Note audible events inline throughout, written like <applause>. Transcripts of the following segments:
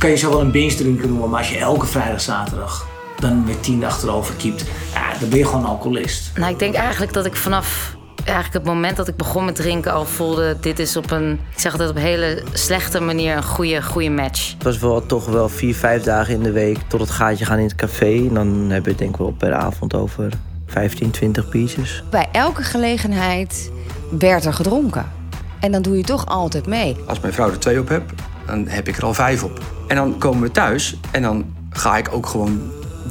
kan je zo wel een binge drinken noemen, maar als je elke vrijdag, zaterdag dan met tien achterover kiept, ja, dan ben je gewoon alcoholist. Nou, ik denk eigenlijk dat ik vanaf eigenlijk het moment dat ik begon met drinken al voelde... dit is op een, ik zeg altijd op een hele slechte manier een goede, goede match. Het was wel toch wel vier, vijf dagen in de week tot het gaatje gaan in het café. En dan hebben we het denk ik wel per avond over 15, 20 pieces. Bij elke gelegenheid werd er gedronken. En dan doe je toch altijd mee. Als mijn vrouw er twee op heb, dan heb ik er al vijf op. En dan komen we thuis en dan ga ik ook gewoon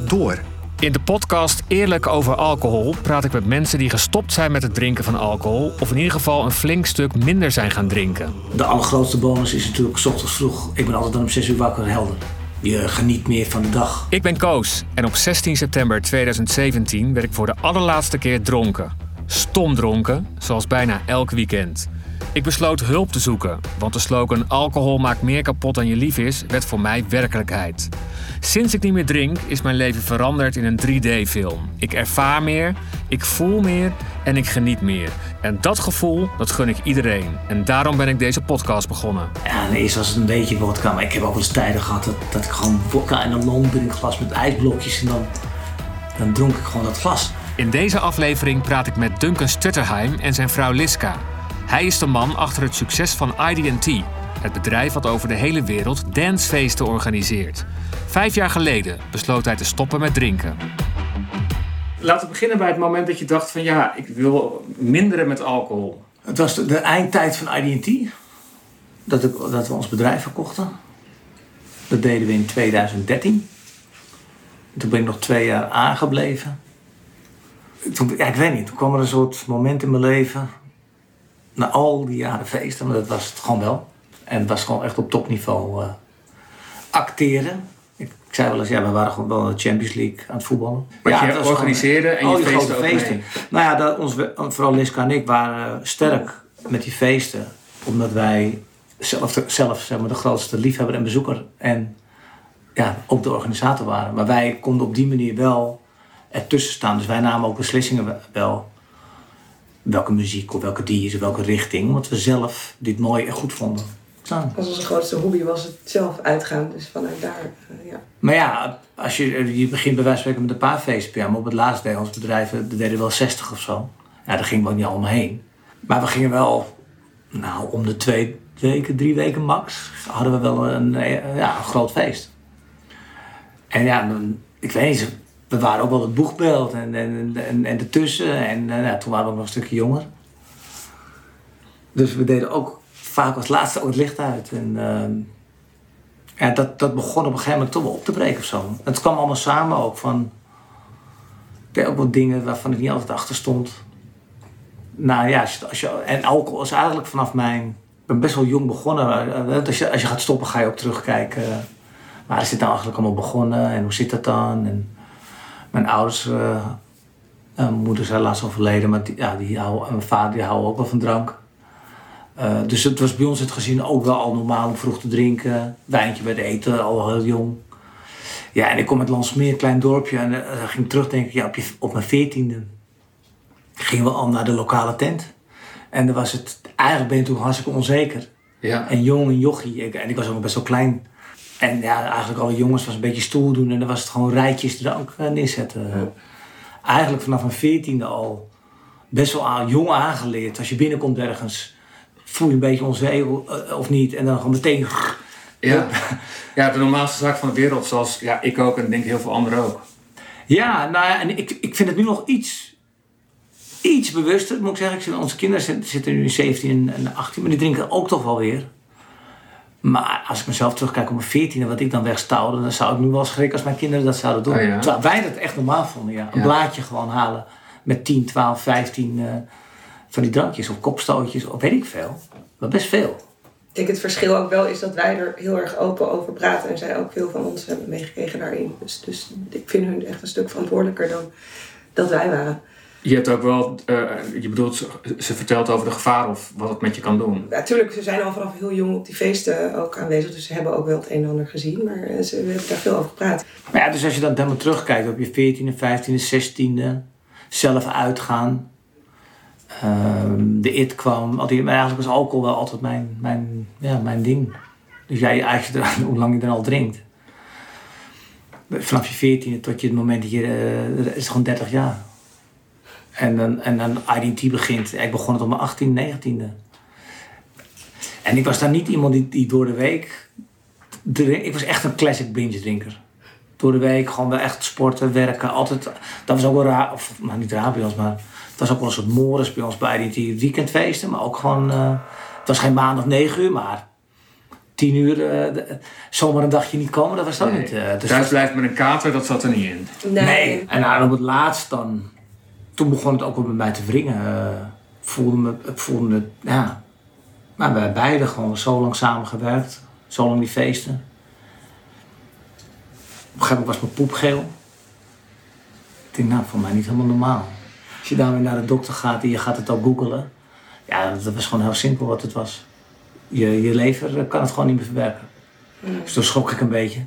door. In de podcast Eerlijk over alcohol praat ik met mensen die gestopt zijn met het drinken van alcohol. Of in ieder geval een flink stuk minder zijn gaan drinken. De allergrootste bonus is natuurlijk s ochtends vroeg. Ik ben altijd dan om 6 uur wakker helder. Je geniet meer van de dag. Ik ben Koos en op 16 september 2017 werd ik voor de allerlaatste keer dronken. Stom dronken, zoals bijna elk weekend. Ik besloot hulp te zoeken, want de slogan alcohol maakt meer kapot dan je lief is, werd voor mij werkelijkheid. Sinds ik niet meer drink, is mijn leven veranderd in een 3D-film. Ik ervaar meer, ik voel meer en ik geniet meer. En dat gevoel, dat gun ik iedereen. En daarom ben ik deze podcast begonnen. Ja, en eerst was het een beetje vodka, maar ik heb ook wel eens tijden gehad dat, dat ik gewoon vodka in een long glas met ijsblokjes en dan, dan dronk ik gewoon dat glas. In deze aflevering praat ik met Duncan Stutterheim en zijn vrouw Liska. Hij is de man achter het succes van ID&T, het bedrijf wat over de hele wereld dancefeesten organiseert. Vijf jaar geleden besloot hij te stoppen met drinken. Laten we beginnen bij het moment dat je dacht van ja, ik wil minderen met alcohol. Het was de, de eindtijd van ID&T, dat, ik- dat we ons bedrijf verkochten. Dat deden we in 2013. Toen ben ik nog twee jaar aangebleven. Toen, ja, ik weet niet, toen kwam er een soort moment in mijn leven. Na al die jaren feesten, maar dat was het gewoon wel. En het was gewoon echt op topniveau eh, acteren. Ik, ik zei wel eens, ja, we waren gewoon wel in de Champions League aan het voetballen. Wat ja, je organiseerde en je al die feesten grote ook feesten. mee. Nou ja, dat, ons, vooral Liska en ik waren sterk met die feesten. Omdat wij zelf, de- zelf zeg maar, de grootste liefhebber en bezoeker en ja, ook de organisator waren. Maar wij konden op die manier wel ertussen staan. Dus wij namen ook beslissingen we- wel. Welke muziek of welke DJ's of welke richting. Omdat we zelf dit mooi en goed vonden. Staan. Als onze grootste hobby was het zelf uitgaan. Dus vanuit daar, eh, ja. Maar ja, als je, je begint bij wijze van spreken met een paar feesten per jaar. Maar op het laatste deel ons bedrijven, er deden wel 60 of zo. Ja, daar gingen we ook niet allemaal heen. Maar we gingen wel, nou, om de twee weken, drie weken max, hadden we wel een, eh, ja, een groot feest. En ja, ik weet niet, we waren ook wel het boegbeeld en, en, en, en ertussen. En eh, ja, toen waren we nog een stukje jonger. Dus we deden ook vaak als laatste ook het licht uit. En, ja, dat, dat begon op een gegeven moment toch wel op te breken of zo. Het kwam allemaal samen ook van... Ik deed ook wat dingen waarvan ik niet altijd achter stond. Nou ja, als je, als je, en alcohol is eigenlijk vanaf mijn... Ik ben best wel jong begonnen. eh, Als je, als je gaat stoppen ga je ook terugkijken. Waar is dit nou eigenlijk allemaal begonnen? En hoe zit dat dan? En mijn ouders... mijn moeder is helaas overleden, maar die, ja, die houden, en mijn vader die houden ook wel van drank. Eh, dus het was bij ons het gezin ook wel al normaal om vroeg te drinken. Wijntje bij de eten, al heel jong. Ja, en ik kom uit Landsmeer, een klein dorpje. En uh, ging terugdenken, ja, op, je, op mijn veertiende gingen we al naar de lokale tent. En dan was het, eigenlijk ben je toen hartstikke onzeker. Ja. En jong en jochie. Ik- en ik was ook best wel klein. En ja, eigenlijk alle jongens was een beetje stoel doen. En dan was het gewoon rijtjes drank eh, neerzetten. Eigenlijk vanaf mijn veertiende al best wel jong aangeleerd. Als je binnenkomt ergens, voel je een beetje onzeker eh, of niet. En dan gewoon meteen... Ja. ja, de normaalste zaak van de wereld, zoals ja, ik ook en denk heel veel anderen ook. Ja, nou ja, en ik, ik vind het nu nog iets, iets bewuster, moet ik zeggen. Ik onze kinderen zitten, zitten nu in 17 en 18, maar die drinken ook toch wel weer. Maar als ik mezelf terugkijk op mijn 14 en wat ik dan wegstouwde, dan zou ik nu wel schrikken als mijn kinderen dat zouden doen. Oh ja? Terwijl wij dat echt normaal vonden, ja. Een Ja. blaadje gewoon halen met 10, 12, 15 eh, van die drankjes of kopstootjes of weet ik veel. Maar best veel. Ik denk het verschil ook wel is dat wij er heel erg open over praten. En zij ook veel van ons hebben meegekregen daarin. Dus, dus ik vind hun echt een stuk verantwoordelijker dan dat wij waren. Je hebt ook wel, eh, je bedoelt, ze, vertelt over de gevaren of wat het met je kan doen. Natuurlijk, ze zijn al vanaf heel jong op die feesten ook aanwezig. Dus ze hebben ook wel het een en ander gezien. Maar eh, ze hebben daar veel over gepraat. Maar ja, dus als je dan helemaal terugkijkt op je 14e, 15e, 16e, zelf uitgaan. Ehm, de it kwam. al die- Maar eigenlijk was alcohol wel altijd mijn, mijn, ja, mijn ding. Dus jij, als je er, hoe lang je er al drinkt. Vanaf je veertiende tot je het moment dat je, eh, is het gewoon 30 jaar. En dan, en dan IDT begint. Ik begon het op mijn 18, 19e. En ik was daar niet iemand die, die door de week. drink- ik was echt een classic binge drinker. Door de week gewoon wel echt sporten, werken. Altijd, dat was ook wel raar. Of nou, niet raar bij ons, maar. Het was ook wel een soort morris bij ons bij IDT. Weekendfeesten, maar ook gewoon. eh, het was geen maandag 9 uur, maar. 10 uur, eh, de- zomaar een dagje niet komen, dat was ook niet. eh, dus Thuis blijft met een kater, dat zat er niet in. Nee. En nou, op het laatst dan, toen begon het ook wel met mij te wringen. Eh, voelde me, ik voelde me, ja. Maar wij beiden gewoon zo lang samengewerkt, zo lang die feesten. Op een gegeven moment was mijn poep geel. Ik denk, nou, voor mij niet helemaal normaal. Als je daarmee naar de dokter gaat en je gaat het ook googelen. Ja, dat was gewoon heel simpel wat het was. Je, je lever eh, kan het gewoon niet meer verwerken. Dus toen schrok ik een beetje.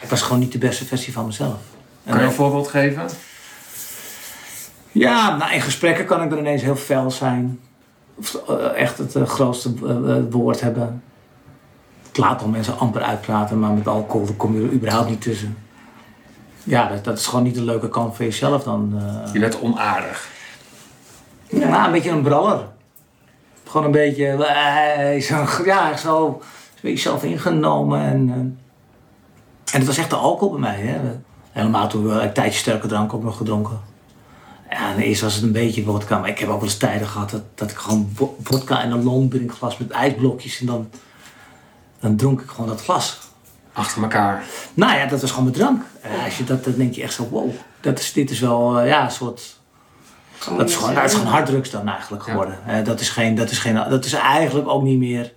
Ik was gewoon niet de beste versie van mezelf. En Kan je ook- een voorbeeld geven? Ja, nou, in gesprekken kan ik dan ineens heel fel zijn. Of eh, echt het eh, grootste eh, woord hebben. Het laat al mensen amper uitpraten, maar met alcohol kom je er überhaupt niet tussen. Ja, dat, dat is gewoon niet de leuke kant van jezelf dan. eh. Je werd onaardig. Nou, een beetje een braller. Gewoon een beetje, eh, zo, ja, zo een beetje zelf ingenomen. En, en het was echt de alcohol bij mij. Hè. Helemaal toen we een tijdje sterke drank ook nog gedronken. Ja, en eerst was het een beetje vodka, maar ik heb ook wel eens tijden gehad dat, dat ik gewoon vo- vodka en een longdrinkglas met ijsblokjes en dan, dan dronk ik gewoon dat glas. Achter elkaar. Nou ja, dat was gewoon mijn drank. En als je dat, dan denk je echt zo, wow, dat is, dit is wel eh, ja, een soort dat is gewoon, dat is gewoon harddrugs dan eigenlijk geworden. Eh, dat, is geen, dat, is geen, dat is eigenlijk ook niet meer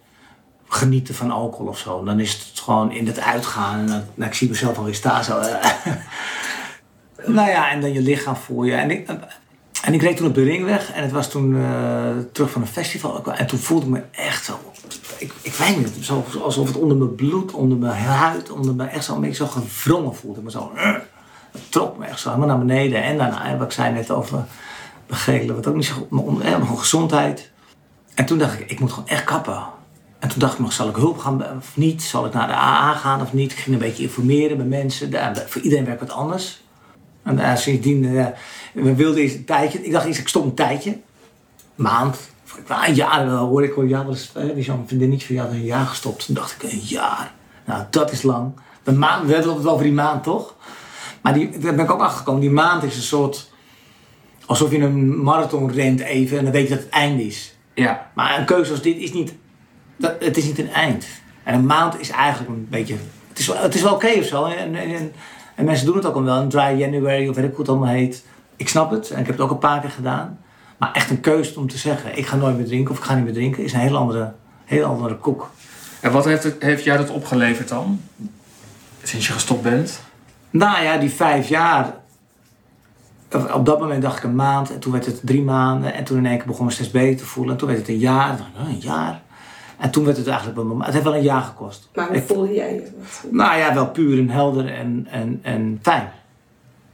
genieten van alcohol of zo. Dan is het gewoon in het uitgaan. En dan, nou, ik zie mezelf alweer staan zo. <laughs> nou ja, en dan je lichaam voel je. En ik, en ik reed toen op de ringweg. En het was toen eh, terug van een festival. En toen voelde ik me echt zo... Ik, ik weet niet, zo, alsof het onder mijn bloed, onder mijn huid, onder mijn... Echt zo een zo gewrongen voelde me zo. eh. Het trok me echt zo helemaal naar beneden. En daarna, wat ik zei net over begelen, wat ook niet zo goed, maar gewoon gezondheid. En toen dacht ik, ik moet gewoon echt kappen. En toen dacht ik nog, zal ik hulp gaan of niet? Zal ik naar de AA gaan of niet? Ik ging een beetje informeren met mensen. Daar- voor iedereen werkt wat anders. En uh, sindsdien, eh, we wilden eerst een tijdje. Ik dacht eerst, ik stop een tijdje. Maand. Of ik wou een jaar wel hoor. Ik hoor ja, wel eens, eh, die zo'n vriendinnetje van jou had een jaar gestopt. Toen dacht ik, een jaar. Nou, dat is lang. Een maand, we hebben het over die maand, toch? Maar die, daar ben ik ook achtergekomen. Die maand is een soort... Alsof je een marathon rent even en dan weet je dat het einde is. Ja. Maar een keuze als dit is niet... Dat, het is niet een eind. En een maand is eigenlijk een beetje... Het is wel, het is wel oké of zo. En, en, en, en mensen doen het ook al wel. Een dry January of weet ik hoe het allemaal heet. Ik snap het. En ik heb het ook een paar keer gedaan. Maar echt een keuze om te zeggen... Ik ga nooit meer drinken of ik ga niet meer drinken... is een heel andere, heel andere koek. En wat heeft, het, heeft jou dat opgeleverd dan? Sinds je gestopt bent? Nou ja, die vijf jaar. Op dat moment dacht ik een maand. En toen werd het drie maanden. En toen in één keer begon me steeds beter te voelen. En toen werd het een jaar. Dacht ik, oh, een jaar. En toen werd het eigenlijk wel normaal. Het heeft wel een jaar gekost. Maar hoe Ik- voelde jij je? Nou ja, wel puur en helder en, en, en fijn.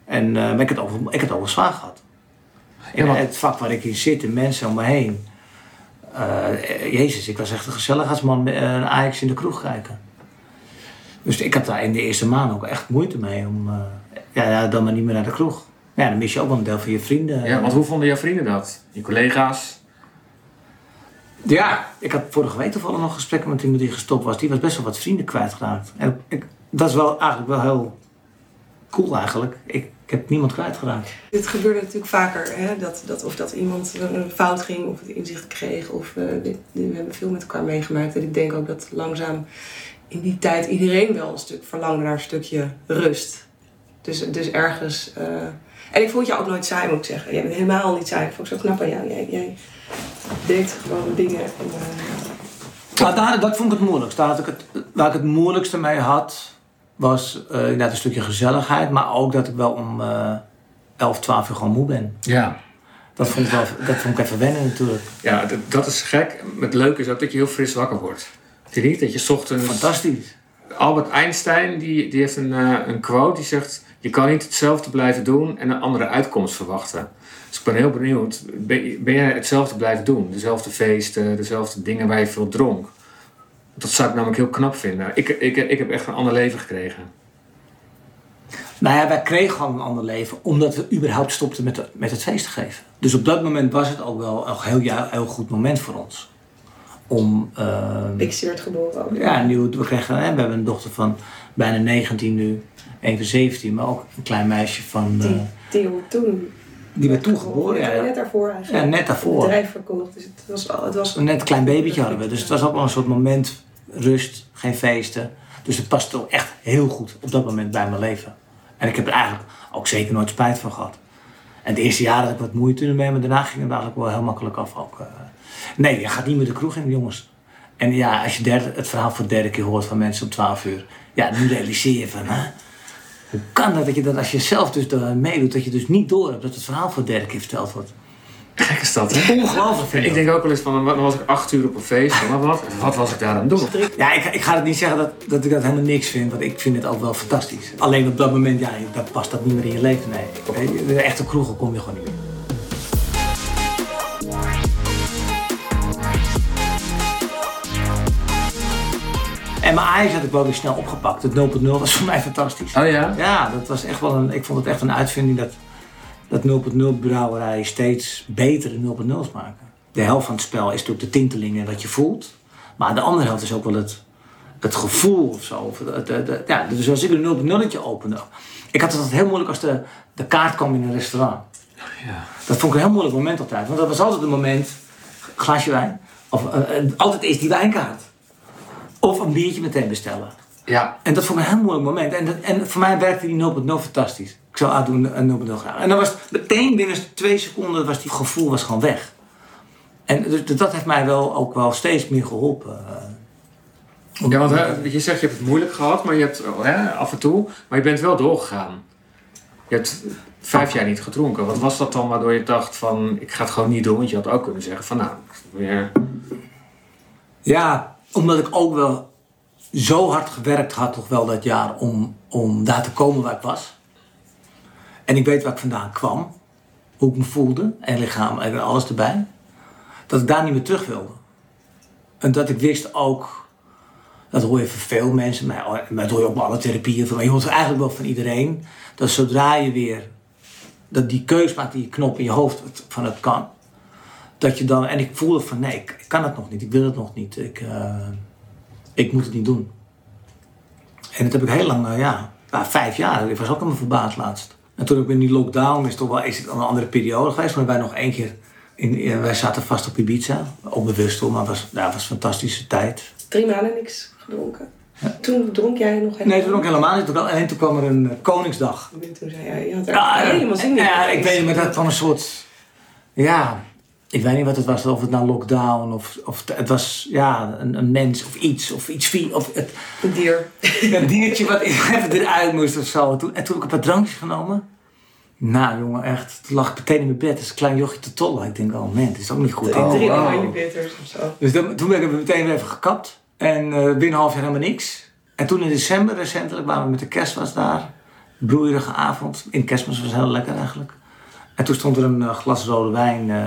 En eh, ik heb het ook, wel- ik ook wel zwaar gehad. Ja, want- Het vak waar ik in zit, de mensen om me heen. Eh, Jezus, ik was echt een gezelligheidsman met eh, een Ajax in de kroeg kijken. Dus ik had daar in de eerste maanden ook echt moeite mee om eh, ja, ja, dan maar niet meer naar de kroeg. Ja, dan mis je ook wel een deel van je vrienden. Ja, want hoe vonden jouw vrienden dat? Je collega's? Ja, ik had vorige week toevallig nog gesprekken met iemand die gestopt was. Die was best wel wat vrienden kwijtgeraakt. En ik, dat is wel eigenlijk wel heel cool eigenlijk. Ik, heb niemand kwijtgeraakt. Dit gebeurde natuurlijk vaker, hè? Dat, dat, of dat iemand een fout ging of het inzicht kreeg. Of, eh, we hebben veel met elkaar meegemaakt. En ik denk ook dat langzaam in die tijd iedereen wel een stuk verlangde naar een stukje rust. Dus, dus ergens... eh, En ik vond jou ook nooit saai, moet ik zeggen. Jij bent helemaal niet saai. Ik vond het zo knap aan jou. Jij deed gewoon dingen. En, eh, Maar daar, dat vond ik het moeilijkst. Daar had ik het, waar ik het moeilijkste mee had, was eh, inderdaad een stukje gezelligheid. Maar ook dat ik wel om eh 11, 12 uur gewoon moe ben. Ja. Dat vond ik, wel, dat vond ik even wennen natuurlijk. Ja, dat, dat is gek. Het leuke is ook dat je heel fris wakker wordt. Je niet? Dat je 's ochtends... Fantastisch. Albert Einstein die, die heeft een, eh, een quote die zegt... Je kan niet hetzelfde blijven doen en een andere uitkomst verwachten. Dus ik ben heel benieuwd. Ben, ben jij hetzelfde blijven doen? Dezelfde feesten, dezelfde dingen waar je veel dronk? Dat zou ik namelijk heel knap vinden. Ik, ik, ik heb echt een ander leven gekregen. Nou ja, wij kregen gewoon een ander leven omdat we überhaupt stopten met, het- met het feest te geven. Dus op dat moment was het ook wel een heel, heel goed moment voor ons. Om, eh, Pixie werd geboren ook. ja, nieuw, we, kregen, hè, we hebben een dochter van bijna 19 nu, even 17, maar ook een klein meisje van, eh, Die, die toen. Die werd toen geboren. Ja, Net daarvoor eigenlijk. Ja, net daarvoor. Het bedrijf verkocht. Dus het was, al- het was Net een klein babytje hadden we, dus het was ook wel een soort moment, rust, geen feesten. Dus het past ook echt heel goed op dat moment bij mijn leven. En ik heb er eigenlijk ook zeker nooit spijt van gehad. En de eerste jaren had ik wat moeite ermee, maar daarna ging het eigenlijk wel heel makkelijk af ook. eh. Nee, je gaat niet meer de kroeg in, jongens. En ja, als je derde, het verhaal voor de derde keer hoort van mensen om 12 uur, ja, nu realiseer je van, hè, hoe kan dat dat je dat als je zelf dus meedoet, dat je dus niet door hebt dat het verhaal derde keer verteld wordt. Gek is dat, hè? Ongelooflijk vind ik. Ik denk ook wel eens van, dan was ik acht uur op een feest. Maar wat, wat was ik daar aan het doen? Ja, ik, ik ga het niet zeggen dat, dat ik dat helemaal niks vind, want ik vind het ook wel fantastisch. Alleen op dat moment, ja, dat past dat niet meer in je leven, nee. De echte kroegen kom je gewoon niet meer. En mijn Ajax had ik wel weer snel opgepakt. Het 0.0 was voor mij fantastisch. Oh ja? Ja, dat was echt wel een, ik vond het echt een uitvinding dat, dat 0.0 brouwerijen steeds betere 0.0's maken. De helft van het spel is natuurlijk de tinteling en wat je voelt. Maar de andere helft is ook wel het, het gevoel of zo. Of het, het- het- ja, dus als ik een 0.0'tje opende. Ik had het altijd heel moeilijk als de, de kaart kwam in een restaurant. Ja. Dat vond ik een heel moeilijk moment altijd. Want dat was altijd een moment, glaasje wijn. Of eh, eh, altijd is die wijnkaart. Of een biertje meteen bestellen. Ja. En dat vond ik een heel moeilijk moment. En, dat, en voor mij werkte die 0.0 fantastisch. Ik zou aandoen een 0.0 graag. En dan was het meteen binnen twee seconden was die gevoel was gewoon weg. En dus dat heeft mij wel ook wel steeds meer geholpen. eh. Ja, want hè, je zegt je hebt het moeilijk gehad, maar je hebt hè, af en toe, maar je bent wel doorgegaan. Je hebt vijf jaar niet gedronken. Wat was dat dan waardoor je dacht van, ik ga het gewoon niet doen? Want je had ook kunnen zeggen van, nou, weer... Ja, omdat ik ook wel zo hard gewerkt had toch wel dat jaar om, om daar te komen waar ik was. En ik weet waar ik vandaan kwam. Hoe ik me voelde. En lichaam en alles erbij. Dat ik daar niet meer terug wilde. En dat ik wist ook... Dat hoor je van veel mensen. Maar, dat hoor je ook bij alle therapieën. Maar je hoort eigenlijk wel van iedereen. Dat zodra je weer... Dat die keus maakt, die knop in je hoofd van het kan dat je dan, en ik voelde van nee, ik, kan het nog niet, ik wil het nog niet, ik, eh, ik moet het niet doen. En dat heb ik heel lang, eh, ja, nou, vijf jaar, ik was ook helemaal verbaasd laatst. En toen ik in die lockdown, is, toch wel, is het een andere periode geweest, maar wij nog één keer, in, in- wij zaten vast op Ibiza, onbewust hoor, maar het was, het was een fantastische tijd. Drie maanden niks gedronken. Toen dronk jij nog helemaal Nee, toen ook helemaal niet, alleen toen kwam er een eh, Koningsdag. En Toen zei jij, je had er Ja, helemaal zin in. Ja, ik weet niet, maar dat kwam een soort. Ja, ik weet niet wat het was, of het nou lockdown of, of het was ja, een, een mens of iets of iets of het, Een dier. <laughs> een diertje wat <laughs> even eruit moest of zo. En toen, en toen heb ik een paar drankjes genomen. Nou jongen, echt, toen lag ik meteen in mijn bed als een klein jochje te tollen. Ik denk, oh man, dit is ook niet goed. Drie Oh, drie wow. bitters of zo. Dus dan, toen ben ik meteen weer even gekapt. En eh, binnen een half jaar helemaal niks. En toen in december recentelijk waren we met de kerstmis daar. Broeierige avond. In kerstmis was heel lekker eigenlijk. En toen stond er een eh, glas rode wijn eh,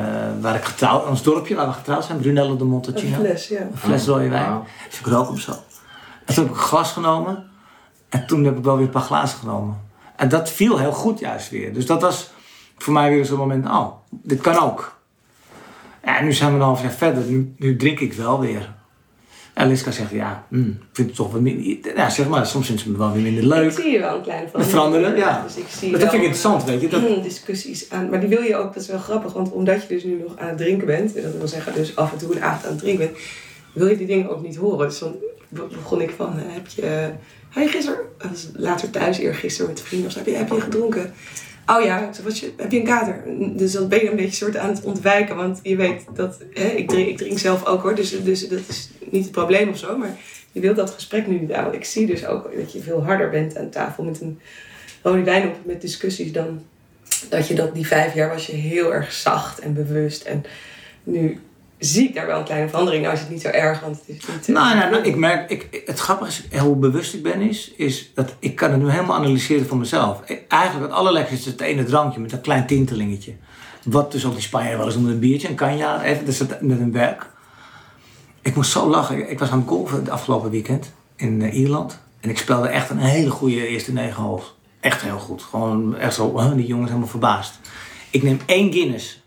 waar ik getrouwd, ons dorpje waar we getrouwd zijn, Brunello de Een Montalcino. fles, ja. Een fles rode wijn. Wauw. Dus ik rook hem zo. En toen heb ik een glas genomen. En toen heb ik wel weer een paar glazen genomen. En dat viel heel goed juist weer. Dus dat was voor mij weer zo'n moment, oh, dit kan ook. Ja, en nu zijn we een half jaar verder. Nu, nu drink ik wel weer. En Liska zegt, ja, hm, ik vind het toch wat minder... Ja, zeg maar, soms vindt ze me wel weer minder Ik leuk. zie je wel een kleine Met veranderen, ja. Dus ik zie Maar dat vind ik interessant, weet je. Dat, mm, <clears throat> discussies aan. Maar die wil je ook, dat is wel grappig, want omdat je dus nu nog aan het drinken bent, en dat wil zeggen dus af en toe een avond aan het drinken bent, wil je die dingen ook niet horen. Dus dan be- begon ik van, eh, heb je, hey, gisteren, later thuis, eergisteren met vrienden of zo, heb je, heb je gedronken? Oh ja, je, heb je een kater? Dus dan ben je een beetje soort aan het ontwijken, want je weet dat, hè, ik, drink, ik drink zelf ook hoor, dus, dus dat is niet het probleem of zo, maar je wilt dat gesprek nu niet houden. Ik zie dus ook dat je veel harder bent aan tafel met een rode wijn op, met discussies dan dat je dat die vijf jaar was je heel erg zacht en bewust. En nu zie ik daar wel een kleine verandering. Nou is het niet zo erg, want het is niet... eh, Nou, nou, nou, ik merk, ik, het grappige is, hoe bewust ik ben, is, is dat ik kan het nu helemaal analyseren voor mezelf. Ik- Eigenlijk het allerlekkerste is het ene drankje met een klein tintelingetje. Wat dus ook die Spanjaarden wel eens noemen een biertje, een canja, even dus het, met een werk. Ik moest zo lachen. Ik was aan het golfen het afgelopen weekend in eh, Ierland. En ik speelde echt een hele goede eerste negen holes. Echt heel goed. Gewoon echt zo, die jongens helemaal verbaasd. Ik neem één Guinness.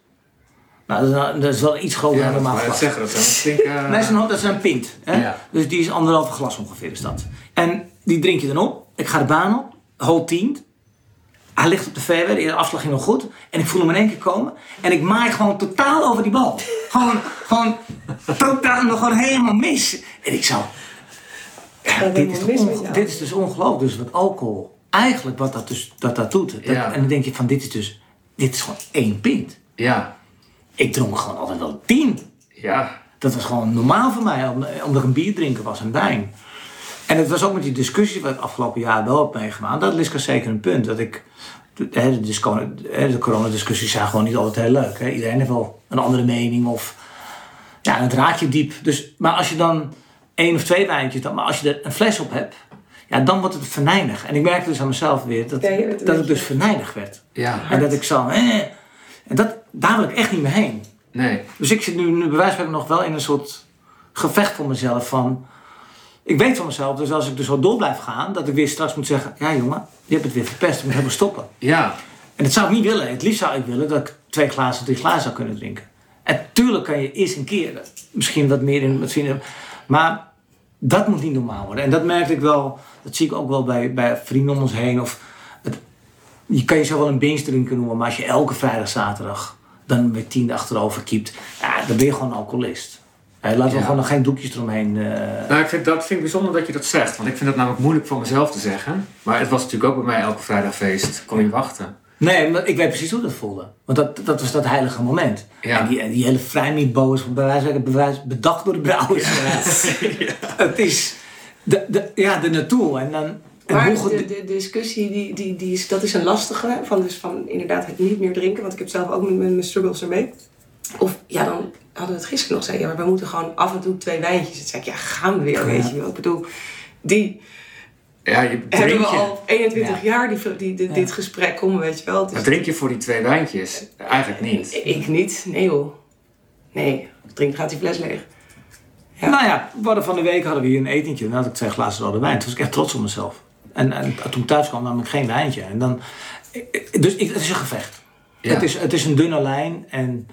Nou, dat is, wel- dat is wel iets groter Ja, dan dat normaal ik glas. zeggen. Dat een flinke... Nee, dat is een, dat is een pint. Hè? Ja. Dus die is anderhalve glas ongeveer is dat. En die drink je dan op. Ik ga de baan op. Hole 10. Hij ligt op de fairway. De afslag ging nog goed. En ik voel hem in één keer komen. En ik maai gewoon totaal over die bal. Gewoon, gewoon totaal nog gewoon helemaal mis. En ik zou... Ja, dit, is onge- dit is dus ongelooflijk. Dus wat alcohol eigenlijk wat dat, dus, dat, dat doet. Dat- Ja. En dan denk je van dit is dus... Dit is gewoon één pint. Ja. Ik dronk gewoon altijd wel tien. Ja. Dat was gewoon normaal voor mij, om- omdat ik een bier drinken was en wijn. En het was ook met die discussie wat ik het afgelopen jaar wel heb meegemaakt. Dat is zeker een punt. Dat ik, de, hè, de, disco- hè, de coronadiscussies zijn gewoon niet altijd heel leuk. Hè. Iedereen heeft wel een andere mening of ja, het raakt je diep. Dus, maar als je dan één of twee wijntjes, dan, maar als je er een fles op hebt, ja, dan wordt het venijnig. En ik merkte dus aan mezelf weer dat, een dat het dus venijnig werd. Ja. En dat ik zo, eh, en dat, daar wil ik echt niet meer heen. Nee. Dus ik zit nu, nu bij wijze van nog wel in een soort gevecht voor mezelf van... Ik weet van mezelf, dus als ik dus zo door blijf gaan, dat ik weer straks moet zeggen... Ja jongen, je hebt het weer verpest, ik moet helemaal stoppen. Ja. En dat zou ik niet willen. Het liefst zou ik willen dat ik twee glazen, drie glazen zou kunnen drinken. En tuurlijk kan je eens een keer, misschien wat meer in met vrienden... Maar dat moet niet normaal worden. En dat merkte ik wel, dat zie ik ook wel bij, bij vrienden om ons heen. Of het, je kan jezelf wel een binge drinker noemen, maar als je elke vrijdag, zaterdag dan met tien achterover kiept, ja, dan ben je gewoon een alcoholist. Hè, laten we Ja. gewoon nog geen doekjes eromheen. eh, Nou, ik vind, dat vind ik bijzonder dat je dat zegt. Want ik vind dat namelijk moeilijk voor mezelf te zeggen. Maar het was natuurlijk ook bij mij elke vrijdagfeest. Kon niet wachten. Nee, maar ik weet precies hoe dat voelde. Want dat, dat was dat heilige moment. Ja. En die, en die hele vrijmietbo is bij wijze van bewijs- bedacht door de brouwers. <laughs> Het is de, de, ja, de naartoe. En dan, Maar hoe de, de discussie, die, die, die is, dat is een lastige. Van, dus van inderdaad het niet meer drinken. Want ik heb zelf ook mijn, mijn struggles ermee. Of ja, dan hadden we het gisteren nog. Zei ja, maar we moeten gewoon af en toe twee wijntjes. Dan zei ik, ja, gaan we weer, weet je wel. Ik bedoel, die Ja, je hebben we al 21 Ja. jaar die, die, die- dit gesprek om, weet je wel. Het is- Maar drink je voor die twee wijntjes? Eigenlijk niet. Ik niet, nee joh. Nee, drink gaat die fles leeg. Ja. Nou ja, we hadden van de week hadden we hier een etentje. En dan had ik twee glazen rode wijn. Toen was ik echt trots op mezelf. En, en toen ik thuis kwam nam ik geen wijntje. En dan, dus ik, het is een gevecht. Ja. Het, is, het is een dunne lijn. En,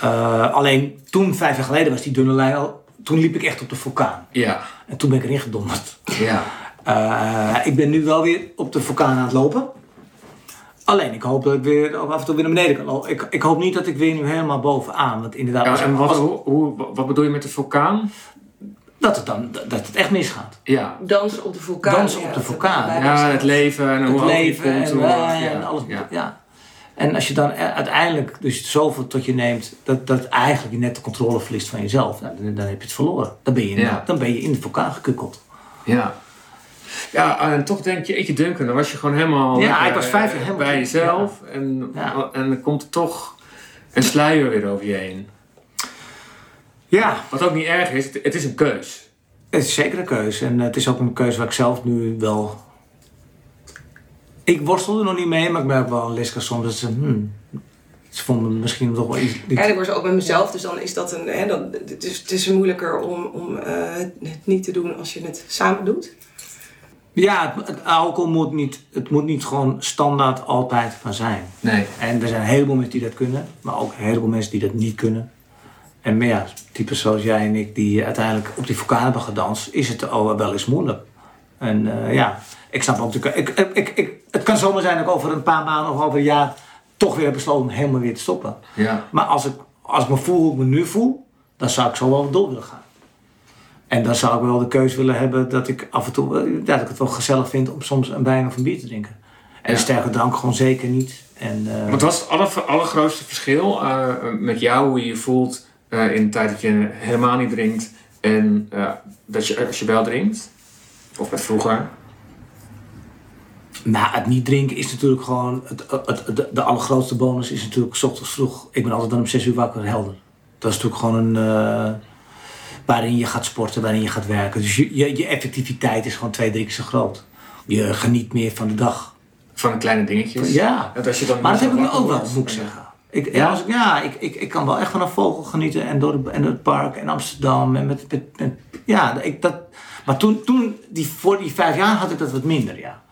eh, alleen toen, vijf jaar geleden, was die dunne lijn al... Toen liep ik echt op de vulkaan. Ja. En toen ben ik erin gedonderd. Ja. <laughs> Eh, ik ben nu wel weer op de vulkaan aan het lopen. Alleen, ik hoop dat ik weer af en toe weer naar beneden kan lopen. Ik, ik hoop niet dat ik weer nu helemaal bovenaan. Want inderdaad, Ja, en wat, als- hoe, hoe- wat bedoel je met de vulkaan? Dat, het dan, dat het echt misgaat. Ja. Dansen op de vulkaan. Dansen op ja, de vulkaan. Ja, het leven en hoe het leven komt. en hoe- wijn ja. en alles. Ja. Ja. En als je dan e- uiteindelijk dus zoveel tot je neemt, dat, dat eigenlijk je net de controle verliest van jezelf, nou, dan, dan heb je het verloren. Dan ben je in, Ja. dan ben je in de vulkaan gekukkeld. Ja. Ja, en toch denk je, eetje Duncan, dan was je gewoon helemaal Ja, lekker, ik was vijf jaar eh, helemaal- bij jezelf. En, Ja. en dan komt er toch een sluier weer over je heen. Ja, Wat ook niet erg is, het, het is een keus. het is zeker een keuze. En het is ook een keuze waar ik zelf nu wel... Ik worstel er nog niet mee, maar ik merk wel aan Liska soms dat ze... Hmm, ze vonden misschien toch wel iets... Ja, ik word zo ook met mezelf, dus dan is dat een. Hè, dan, het, is, het is moeilijker om, om eh, het het niet te doen als je het samen doet. Ja, het, het alcohol moet niet, het moet niet gewoon standaard altijd van zijn. Nee. En er zijn een heleboel mensen die dat kunnen, maar ook een heleboel mensen die dat niet kunnen. En maar ja, types zoals jij en ik die uiteindelijk op die vulkaan hebben gedanst, is het wel eens moeilijk. En eh, ja, ik snap ook natuurlijk, ik, ik, ik, het kan zomaar zijn dat ik over een paar maanden of over een jaar toch weer heb besloten helemaal weer te stoppen. Ja. Maar als ik, als ik me voel hoe ik me nu voel, dan zou ik zo wel door willen gaan. En dan zou ik wel de keuze willen hebben dat ik af en toe, eh, dat ik het wel gezellig vind om soms een wijn of een bier te drinken. En Ja. sterke drank gewoon zeker niet. En, eh, Wat was het aller, allergrootste verschil met jou, hoe je je voelt eh, in de tijd dat je helemaal niet drinkt en eh, dat je, als je wel drinkt? Of met vroeger? Nou, het niet drinken is natuurlijk gewoon. Het, het, de, de allergrootste bonus is natuurlijk 's ochtends vroeg. Ik ben altijd dan om 6 uur wakker helder. Dat is natuurlijk gewoon een. eh, waarin je gaat sporten, waarin je gaat werken. Dus je, je, je effectiviteit is gewoon twee, drie keer zo groot. Je geniet meer van de dag. Van de kleine dingetjes? Ja. Dat als je dan Maar dat heb ik nu ook wel, moet ik en- zeggen. Ik, Ja? Als ik, ja, ik, ik, ik kan wel echt van een vogel genieten en door, de, en het park en Amsterdam. En met, met, met- ja, ik, dat, maar toen, toen die, voor die vijf jaar had ik dat wat minder, ja.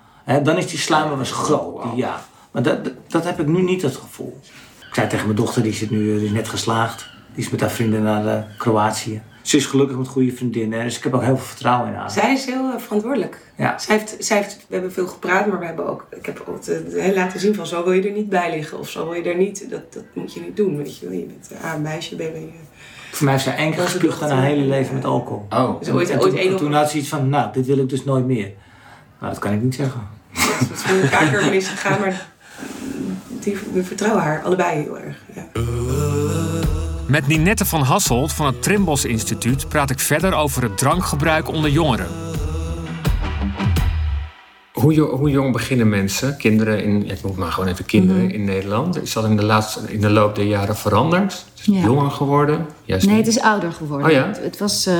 Dan is die sluimer was groot, die- ja. Maar dat, dat, dat heb ik nu niet, het gevoel. Ik zei tegen mijn dochter, die, zit nu, die is net geslaagd. Die is met haar vrienden naar eh, Kroatië. Ze is gelukkig met goede vriendinnen, dus ik heb ook heel veel vertrouwen in haar. Zij is heel eh, verantwoordelijk. Ja. Zij heeft, zij heeft, we hebben veel gepraat, maar we hebben ook, ik heb ook te- te- laten zien van zo wil je er niet bij liggen of zo wil je er niet, dat, dat moet je niet doen, weet je wel. Je bent eh, een meisje, ben je... Voor mij heeft zij keer gespuugd aan haar hele leven met alcohol. Oh. Dus ooit, en ooit toen, één en op toen had ze iets van, nou, dit wil ik dus nooit meer. Nou, dat kan ik niet zeggen. Het is een keer maar die, we vertrouwen haar allebei heel erg. Ja. Met Ninette van Hasselt van het Trimbos Instituut praat ik verder over het drankgebruik onder jongeren. Hoe, hoe jong beginnen mensen, kinderen in, ik noem maar gewoon even kinderen in Nederland? Is dat in de, laatste, in de loop der jaren veranderd? Is het Ja. jonger geworden? Juist Nee, het is ouder geworden. Oh ja? Het, het was eh,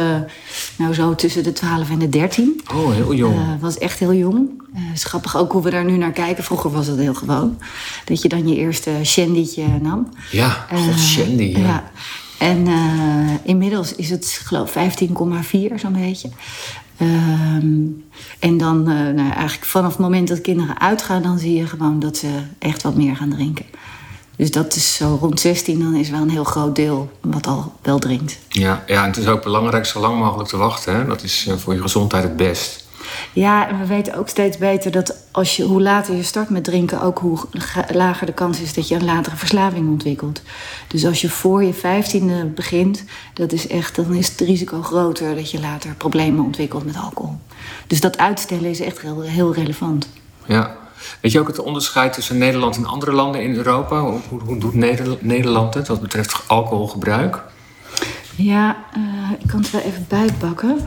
nou zo tussen de 12 en de 13. Oh, heel jong. Het was echt heel jong. Eh, Het is grappig ook hoe we daar nu naar kijken. Vroeger was het heel gewoon. Dat je dan je eerste shandytje nam. ja, god, Eh, Shandy. Ja. ja. En eh, inmiddels is het, geloof ik, 15,4 zo'n beetje. Ehm, en dan, eh, nou, eigenlijk vanaf het moment dat kinderen uitgaan, dan zie je gewoon dat ze echt wat meer gaan drinken. Dus dat is zo rond 16, dan is wel een heel groot deel wat al wel drinkt. Ja, ja, en het is ook belangrijk zo lang mogelijk te wachten. Hè? Dat is eh, voor je gezondheid het best. Ja, en we weten ook steeds beter dat als je, hoe later je start met drinken, ook hoe lager de kans is dat je een latere verslaving ontwikkelt. Dus als je voor je vijftiende begint, dat is echt, dan is het risico groter dat je later problemen ontwikkelt met alcohol. Dus dat uitstellen is echt heel, heel relevant. Ja. Weet je ook het onderscheid tussen Nederland en andere landen in Europa? Hoe, hoe, doet Neder- Nederland het wat betreft alcoholgebruik? Ja, eh, ik kan het wel even bijpakken.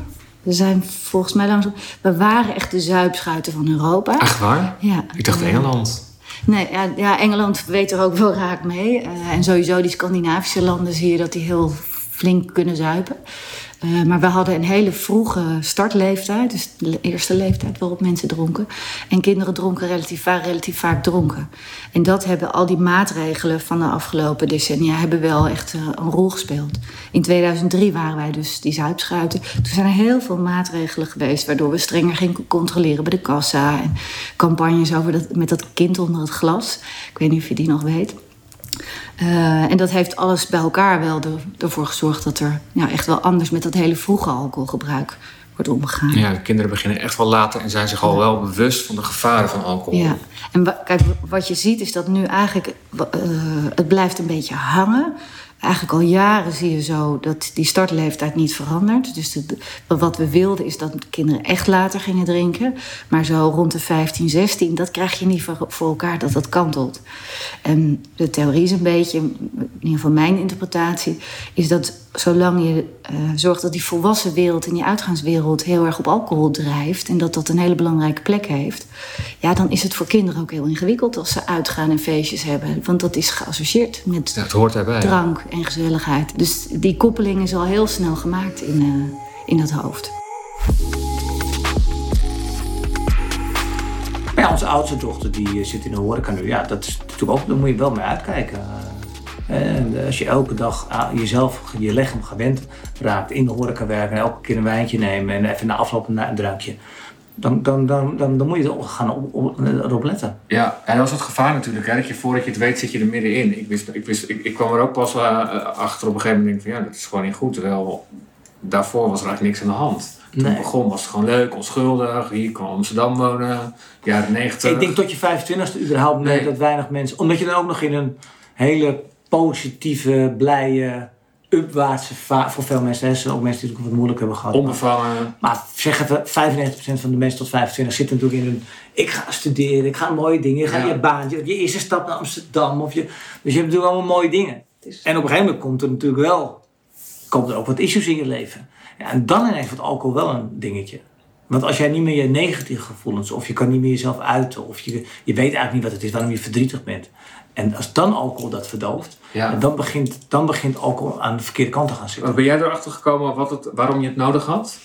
We zijn volgens mij langzaam. We waren echt de zuipschuiten van Europa. Echt waar? Ja. Ik dacht Engeland. Nee, ja, ja, Engeland weet er ook wel raak mee. Eh, en sowieso die Scandinavische landen zie je dat die heel flink kunnen zuipen. Eh, maar we hadden een hele vroege startleeftijd. Dus de eerste leeftijd waarop mensen dronken. En kinderen dronken relatief, relatief vaak dronken. En dat hebben al die maatregelen van de afgelopen decennia... hebben wel echt eh, een rol gespeeld. In 2003 waren wij dus die zuipschuiten. Toen zijn er heel veel maatregelen geweest... waardoor we strenger gingen controleren bij de kassa. En campagnes over dat, met dat kind onder het glas. Ik weet niet of je die nog weet. Eh, en dat heeft alles bij elkaar wel er- ervoor gezorgd dat er echt wel anders met dat hele vroege alcoholgebruik wordt omgegaan. Ja, de kinderen beginnen echt wel later en zijn zich al wel bewust van de gevaren van alcohol. Ja, en kijk, wat je ziet is dat nu eigenlijk, eh, het blijft een beetje hangen. Eigenlijk al jaren zie je zo dat die startleeftijd niet verandert. Dus wat we wilden is dat kinderen echt later gingen drinken. Maar zo rond de 15, 16, dat krijg je niet voor elkaar dat dat kantelt. En de theorie is een beetje, in ieder geval mijn interpretatie, is dat zolang je eh, zorgt dat die volwassen wereld en die uitgaanswereld heel erg op alcohol drijft en dat dat een hele belangrijke plek heeft, ja, dan is het voor kinderen ook heel ingewikkeld als ze uitgaan en feestjes hebben. Want dat is geassocieerd met Ja, het hoort erbij. drank en gezelligheid. Dus die koppeling is al heel snel gemaakt in, eh, in dat hoofd. Maar ja, onze oudste dochter die eh, zit in de horeca nu. Ja, dat is natuurlijk ook, daar moet je wel mee uitkijken. Eh, En als je elke dag jezelf, je lichaam gewend raakt in de horeca werken... en elke keer een wijntje nemen en even na afloop een drankje... Dan, dan, dan, dan, dan moet je er gaan op, op, erop letten. Ja, en dat is het gevaar natuurlijk. Hè? Dat je voordat je het weet zit je er middenin. Ik, wist, ik, wist, ik, ik kwam er ook pas eh, achter op een gegeven moment. Denk van, ja, dat is gewoon niet goed. Terwijl daarvoor was er eigenlijk niks aan de hand. Toen Nee. het begon was het gewoon leuk, onschuldig. Hier kwam Amsterdam wonen, jaren negentig. Ik denk tot je 25e überhaupt nee. dat weinig mensen... Omdat je dan ook nog in een hele positieve, blije, upwaartse... va- Voor veel mensen, hè, er zijn ook mensen die het wat moeilijk hebben gehad. Onbevangen. Maar zeg even, 95% van de mensen tot 25 zitten natuurlijk in een... Ik ga studeren, ik ga mooie dingen, je gaat Ja. je baantje, je eerste stap naar Amsterdam. Of je, dus je hebt natuurlijk allemaal mooie dingen. is- En op een gegeven moment komt er natuurlijk wel... Komt er ook wat issues in je leven. Ja, en dan ineens wordt alcohol wel een dingetje. Want als jij niet meer je negatieve gevoelens... of je kan niet meer jezelf uiten... of je, je weet eigenlijk niet wat het is, waarom je verdrietig bent... En als dan alcohol dat verdooft, Ja. dan, begint, dan begint alcohol aan de verkeerde kant te gaan zitten. Ben jij erachter gekomen wat het, waarom je het nodig had?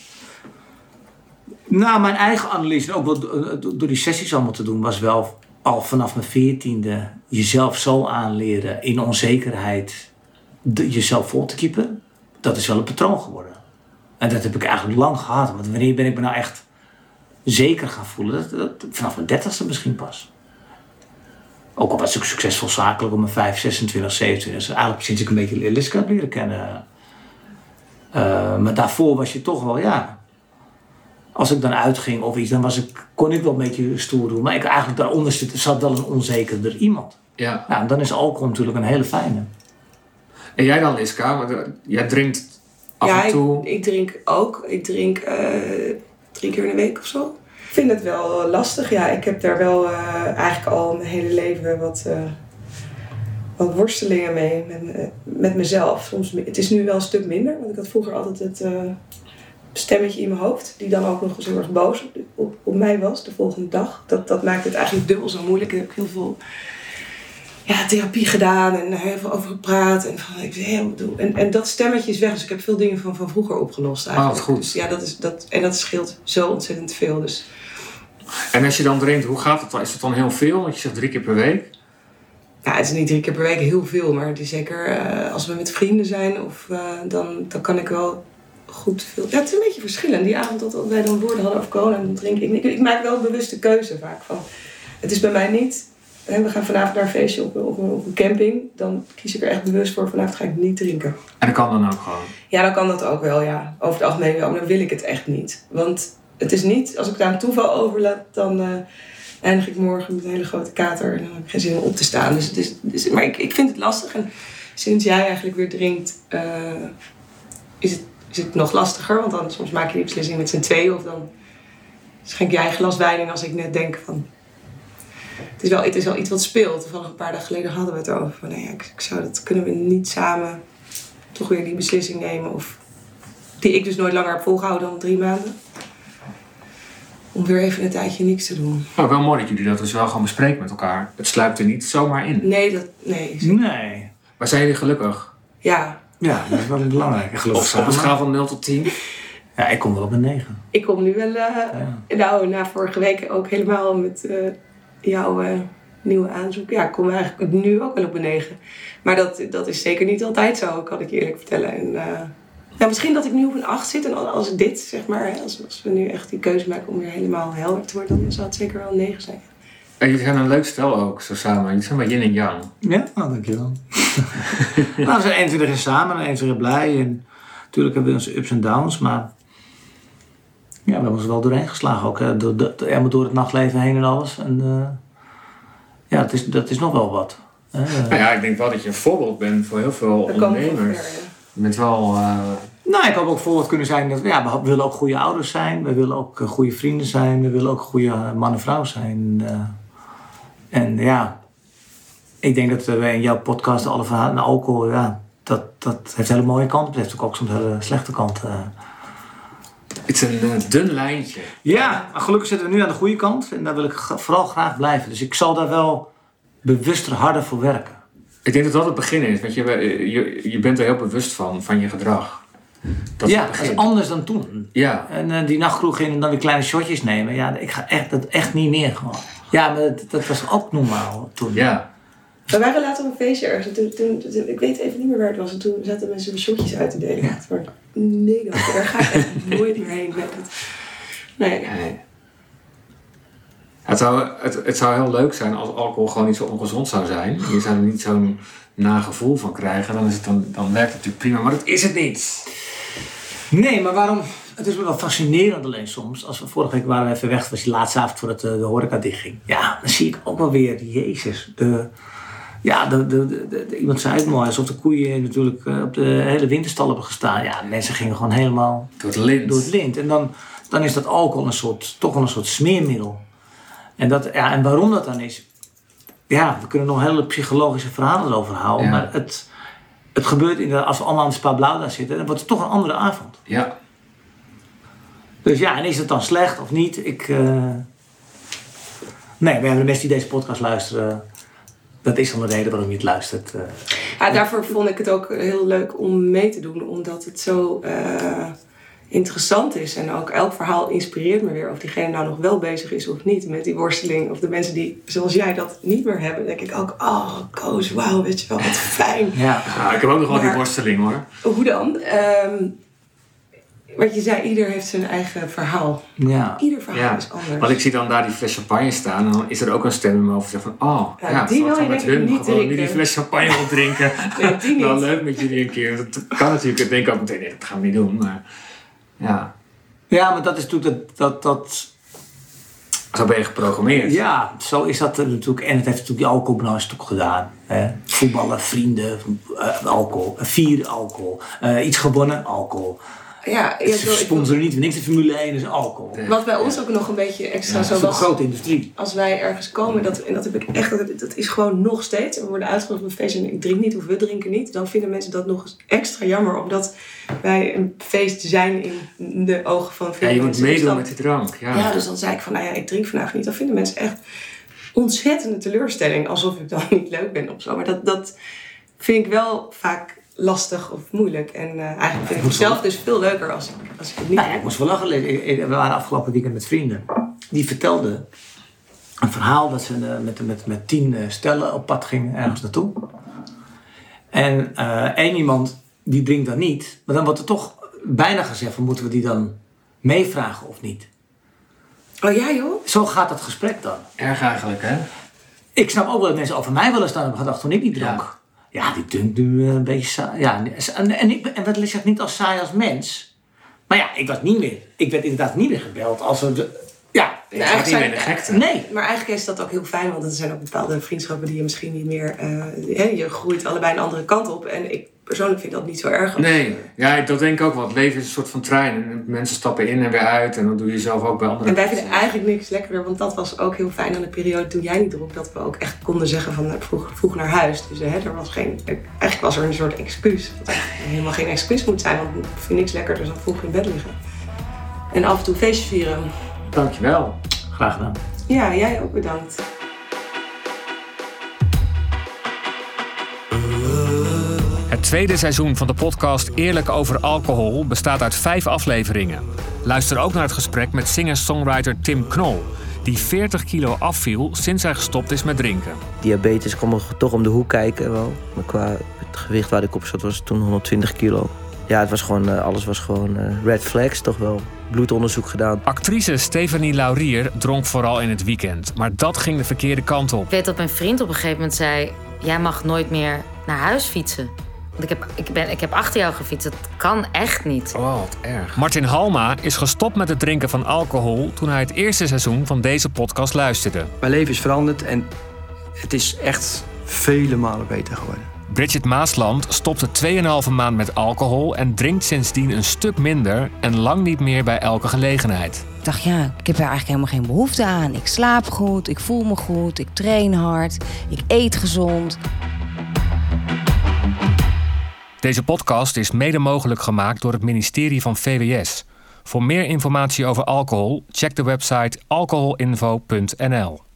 Nou, mijn eigen analyse, ook wel do- door die sessies allemaal te doen, was wel al vanaf mijn veertiende jezelf zo aanleren in onzekerheid de- jezelf vol te kiepen, dat is wel een patroon geworden. En dat heb ik eigenlijk lang gehad. Want wanneer ben ik me nou echt zeker gaan voelen? Dat, dat, vanaf mijn dertigste misschien pas. Ook al was ik succesvol zakelijk op mijn 5, 26, 27. Dus eigenlijk sinds ik een beetje Liska heb leren kennen. Eh, maar daarvoor was je toch wel, ja. Als ik dan uitging of iets, dan was ik, kon ik wel een beetje stoer doen. Maar ik, eigenlijk daaronder zit, zat wel een onzekerder iemand. Ja. Ja, en dan is alcohol natuurlijk een hele fijne. En jij dan, Liska? Want, eh, jij drinkt af ja, en toe. Ik, ik drink ook. Ik drink eh, drie keer in de week of zo. Ik vind het wel lastig. Ja, ik heb daar wel eh, eigenlijk al mijn hele leven wat, eh, wat worstelingen mee met, me- met mezelf. Soms, het is nu wel een stuk minder, want ik had vroeger altijd het eh, stemmetje in mijn hoofd, die dan ook nog eens heel erg boos op, op, op mij was de volgende dag. Dat, dat maakt het eigenlijk dubbel zo moeilijk. Ik heb heel veel ja, therapie gedaan en heel veel over gepraat. En, van, ik, heel, en, en dat stemmetje is weg, dus ik heb veel dingen van, van vroeger opgelost eigenlijk. Oh, goed. Dus ja, dat is, dat, en dat scheelt zo ontzettend veel. Dus En als je dan drinkt, hoe gaat het dan? Is het dan heel veel? Want je zegt drie keer per week. ja, het is niet drie keer per week heel veel, maar het is zeker eh, als we met vrienden zijn, of, eh, dan, dan kan ik wel goed veel. Ja, het is een beetje verschillend. Die avond dat wij dan woorden hadden over corona, dan drink ik. Ik, ik maak wel bewuste keuze vaak van. Het is bij mij niet. Hè, we gaan vanavond naar een feestje op, een- op, op een camping. Dan kies ik er echt bewust voor. Vanavond ga ik niet drinken. En dat kan dan ook gewoon. Ja, dan kan dat ook wel, ja. Over het algemeen wel, maar dan wil ik het echt niet. Want het is niet, als ik daar een toeval overlaat, dan eh, eindig ik morgen met een hele grote kater en dan heb ik geen zin om op te staan. Dus, het is, maar ik, ik vind het lastig. En sinds jij eigenlijk weer drinkt, eh, is, het, is het nog lastiger. Want dan soms maak je die beslissing met z'n tweeën of dan schenk jij een glas wijn in als ik net denk van... Het is, wel, het is wel iets wat speelt. Toevallig een paar dagen geleden hadden we het over. Van, nee, ik, ik zou dat kunnen we niet samen toch weer die beslissing nemen. Of die ik dus nooit langer heb volgehouden dan drie maanden. Om weer even een tijdje niks te doen. Nou, wel mooi dat jullie dat dus wel gewoon bespreken met elkaar. Het sluipt er niet zomaar in. Nee, dat, nee. Nee. Maar zijn jullie gelukkig? Ja, Ja, dat is wel belangrijk. Op, op een schaal van 0 tot 10? Ja, ik kom wel op een 9. ik kom nu wel... eh, Nou, na vorige week ook helemaal met eh, jouw eh, nieuwe aanzoek. Ja, ik kom eigenlijk nu ook wel op een 9. Maar dat, dat is zeker niet altijd zo, kan ik je eerlijk vertellen. En, eh, ja, misschien dat ik nu op een 8 zit. En als- dit, zeg maar, hè, als, als we nu echt die keuze maken om weer helemaal helder te worden... dan zou het zeker wel een 9 zijn. En jullie zijn een leuk stel ook, zo samen. Jullie zijn maar yin en yang. Ja, nou, dankjewel. <laughs> nou, we zijn 21 jaar samen en 21 jaar blij. En natuurlijk hebben we onze ups en downs, maar ja, we hebben ons wel doorheen geslagen ook. Hè. Door, door, door het nachtleven heen en alles. En eh, ja, dat is, dat is nog wel wat. hè. Nou ja, ik denk wel dat je een voorbeeld bent voor heel veel ondernemers. ver, ja. Je bent wel... eh, Nou, ik had ook voorbeeld kunnen zijn dat ja, we willen ook goede ouders zijn. We willen ook eh, goede vrienden zijn. We willen ook goede eh, man en vrouw zijn. en ja, ik denk dat we in jouw podcast alle verhalen naar alcohol, ja, dat, dat heeft hele mooie kanten. Het heeft ook, ook soms hele slechte kanten. het is een dun lijntje. Ja, maar gelukkig zitten we nu aan de goede kant. En daar wil ik vooral graag blijven. Dus ik zal daar wel bewuster harder voor werken. Ik denk dat dat het begin is. Want je, je, je bent er heel bewust van, van je gedrag. Dat is ja, het dat is anders dan toen. Ja, En eh, die nachtkroeg in en dan weer kleine shotjes nemen. Ja, ik ga echt, dat echt niet meer gewoon. Ja, maar dat, dat was ook normaal toen. ja. We waren later op een feestje ergens. En toen, toen, toen- ik weet even niet meer waar het was. En toen zaten mensen shotjes uit te delen. Dacht, nee, dat, daar ga ik echt nooit meer heen. Met het. Nee. Nee. Het zou, het, het zou heel leuk zijn als alcohol gewoon niet zo ongezond zou zijn. Je zou er niet zo'n nagevoel van krijgen. Dan, is het dan, dan werkt het natuurlijk prima, maar dat is het niet. Nee, maar waarom? Het is wel fascinerend alleen soms. Als we vorige week waren we even weg, was die laatste avond voordat de, de horeca dichtging. Ja, dan zie ik ook wel weer, Jezus. De, ja, de, de, de, de- de- iemand zei het mooi, alsof de koeien natuurlijk eh, op de hele winterstal hebben gestaan. Ja, mensen gingen gewoon helemaal Door het lint. door het lint. En dan, dan is dat alcohol een soort, toch wel een soort smeermiddel. En, dat, ja, en waarom dat dan is, ja, we kunnen nog hele psychologische verhalen erover houden. Ja. Maar het, het gebeurt inderdaad, als we allemaal aan de Spa Blauw daar zitten, dan wordt het toch een andere avond. Ja. Dus ja, en is het dan slecht of niet? Ik, eh, Nee, we hebben de mensen die deze podcast luisteren. Dat is dan de reden waarom je het luistert. eh. Ja, daarvoor vond ik het ook heel leuk om mee te doen. Omdat het zo... eh, interessant is. En ook elk verhaal inspireert me weer. Of diegene nou nog wel bezig is of niet met die worsteling. Of de mensen die, zoals jij, dat niet meer hebben. denk ik ook, oh, Koos, wauw, weet je wel, wat <laughs> fijn. Ja, Ja, ik heb ook nog wel die worsteling hoor. Hoe dan? Ehm, wat je zei, ieder heeft zijn eigen verhaal. ja. Ieder verhaal Ja, is anders. want ik zie dan daar die fles champagne staan. En dan is er ook een stem in mijn hoofd die zegt van... Oh, Ja, ja, die wil je met hun niet gewoon nu die fles champagne opdrinken. <laughs> Nee, die <laughs> niet. Dan leuk met jullie een keer. Dat kan natuurlijk. Ik denk ook meteen, nee, dat gaan we niet doen. Maar ja, ja, maar dat is natuurlijk dat, dat, dat zo ben je geprogrammeerd. Ja, zo is dat natuurlijk. En het heeft natuurlijk die alcoholbranche natuurlijk gedaan. Hè? Voetballen, vrienden, eh, alcohol, eh, vieren, alcohol. Eh, iets gewonnen, alcohol. Ja, ik Ze sponsoren niet voor niks de Formule 1, is alcohol. Wat bij ons ook nog een beetje extra zo is een was. grote industrie. Als wij ergens komen, dat, en dat heb ik echt, dat, dat is gewoon nog steeds. We worden uitgenodigd op een feestje en ik drink niet of we drinken niet. Dan vinden mensen dat nog eens extra jammer, omdat wij een feest zijn in de ogen van veel Ja, je moet. Dus meedoen met die drank. Ja. Ja, dus dan zei ik van, nou ja, ik drink vandaag niet. Dan vinden mensen echt ontzettende teleurstelling. Alsof ik dan <laughs> niet leuk ben of zo. Maar dat, dat vind ik wel vaak lastig of moeilijk. En eh, eigenlijk vind ik het zelf dus veel leuker als ik, als ik het niet Nou ja, ik moest wel lachen. We waren afgelopen weekend met vrienden. Die vertelden een verhaal dat ze eh, met, met, met tien eh, stellen op pad gingen ergens naartoe. En eh, één iemand die drinkt dan niet. Maar dan wordt er toch bijna gezegd van moeten we die dan meevragen of niet. Oh ja joh? Zo gaat het gesprek dan. Erg eigenlijk, hè? Ik snap ook wel dat mensen over mij wel eens dan hebben gedacht toen ik niet dronk. Ja, die dunkt nu eh, een beetje saai. Ja, en, en, ik, en dat zeg ik niet als saai als mens. Maar ja, ik was niet meer. Ik werd inderdaad niet meer gebeld als er. de- Ja, Nee, gaat niet eigenlijk meer de gekte. nee. Maar eigenlijk is dat ook heel fijn, want er zijn ook bepaalde vriendschappen die je misschien niet meer. eh, je groeit allebei een andere kant op. En ik persoonlijk vind dat niet zo erg. Nee, ja, dat denk ik ook wel. Het leven is een soort van trein. En mensen stappen in en weer uit. En dan doe je zelf ook bij andere En wij vinden eigenlijk niks lekkerder, want dat was ook heel fijn aan de periode toen jij niet dronk. Dat we ook echt konden zeggen van nou, vroeg, vroeg naar huis. Dus hè, er was geen, eigenlijk was er een soort excuus. Wat eigenlijk helemaal geen excuus moet zijn, want ik vind niks lekkerder dan vroeg in bed liggen. En af en toe feestje vieren. Dankjewel. Graag gedaan. Ja, jij ook bedankt. Het tweede seizoen van de podcast Eerlijk over alcohol bestaat uit vijf afleveringen. Luister ook naar het gesprek met singer-songwriter Tim Knol, die 40 kilo afviel sinds hij gestopt is met drinken. Diabetes kwam er toch om de hoek kijken wel. Maar qua het gewicht waar ik op zat was toen 120 kilo. Ja, het was gewoon, eh, alles was gewoon eh, red flags toch wel. Bloedonderzoek gedaan. Actrice Stephanie Laurier dronk vooral in het weekend, maar dat ging de verkeerde kant op. Ik weet dat mijn vriend op een gegeven moment zei: Jij mag nooit meer naar huis fietsen. Want ik heb, ik ben, ik heb achter jou gefietst. Dat kan echt niet. Oh, wat erg. Martin Halma is gestopt met het drinken van alcohol toen hij het eerste seizoen van deze podcast luisterde. Mijn leven is veranderd en het is echt vele malen beter geworden. Bridget Maasland stopte 2,5 maand met alcohol en drinkt sindsdien een stuk minder en lang niet meer bij elke gelegenheid. Ik dacht, ja, ik heb er eigenlijk helemaal geen behoefte aan. Ik slaap goed, ik voel me goed, ik train hard, ik eet gezond. Deze podcast is mede mogelijk gemaakt door het ministerie van VWS. Voor meer informatie over alcohol, check de website alcoholinfo.nl.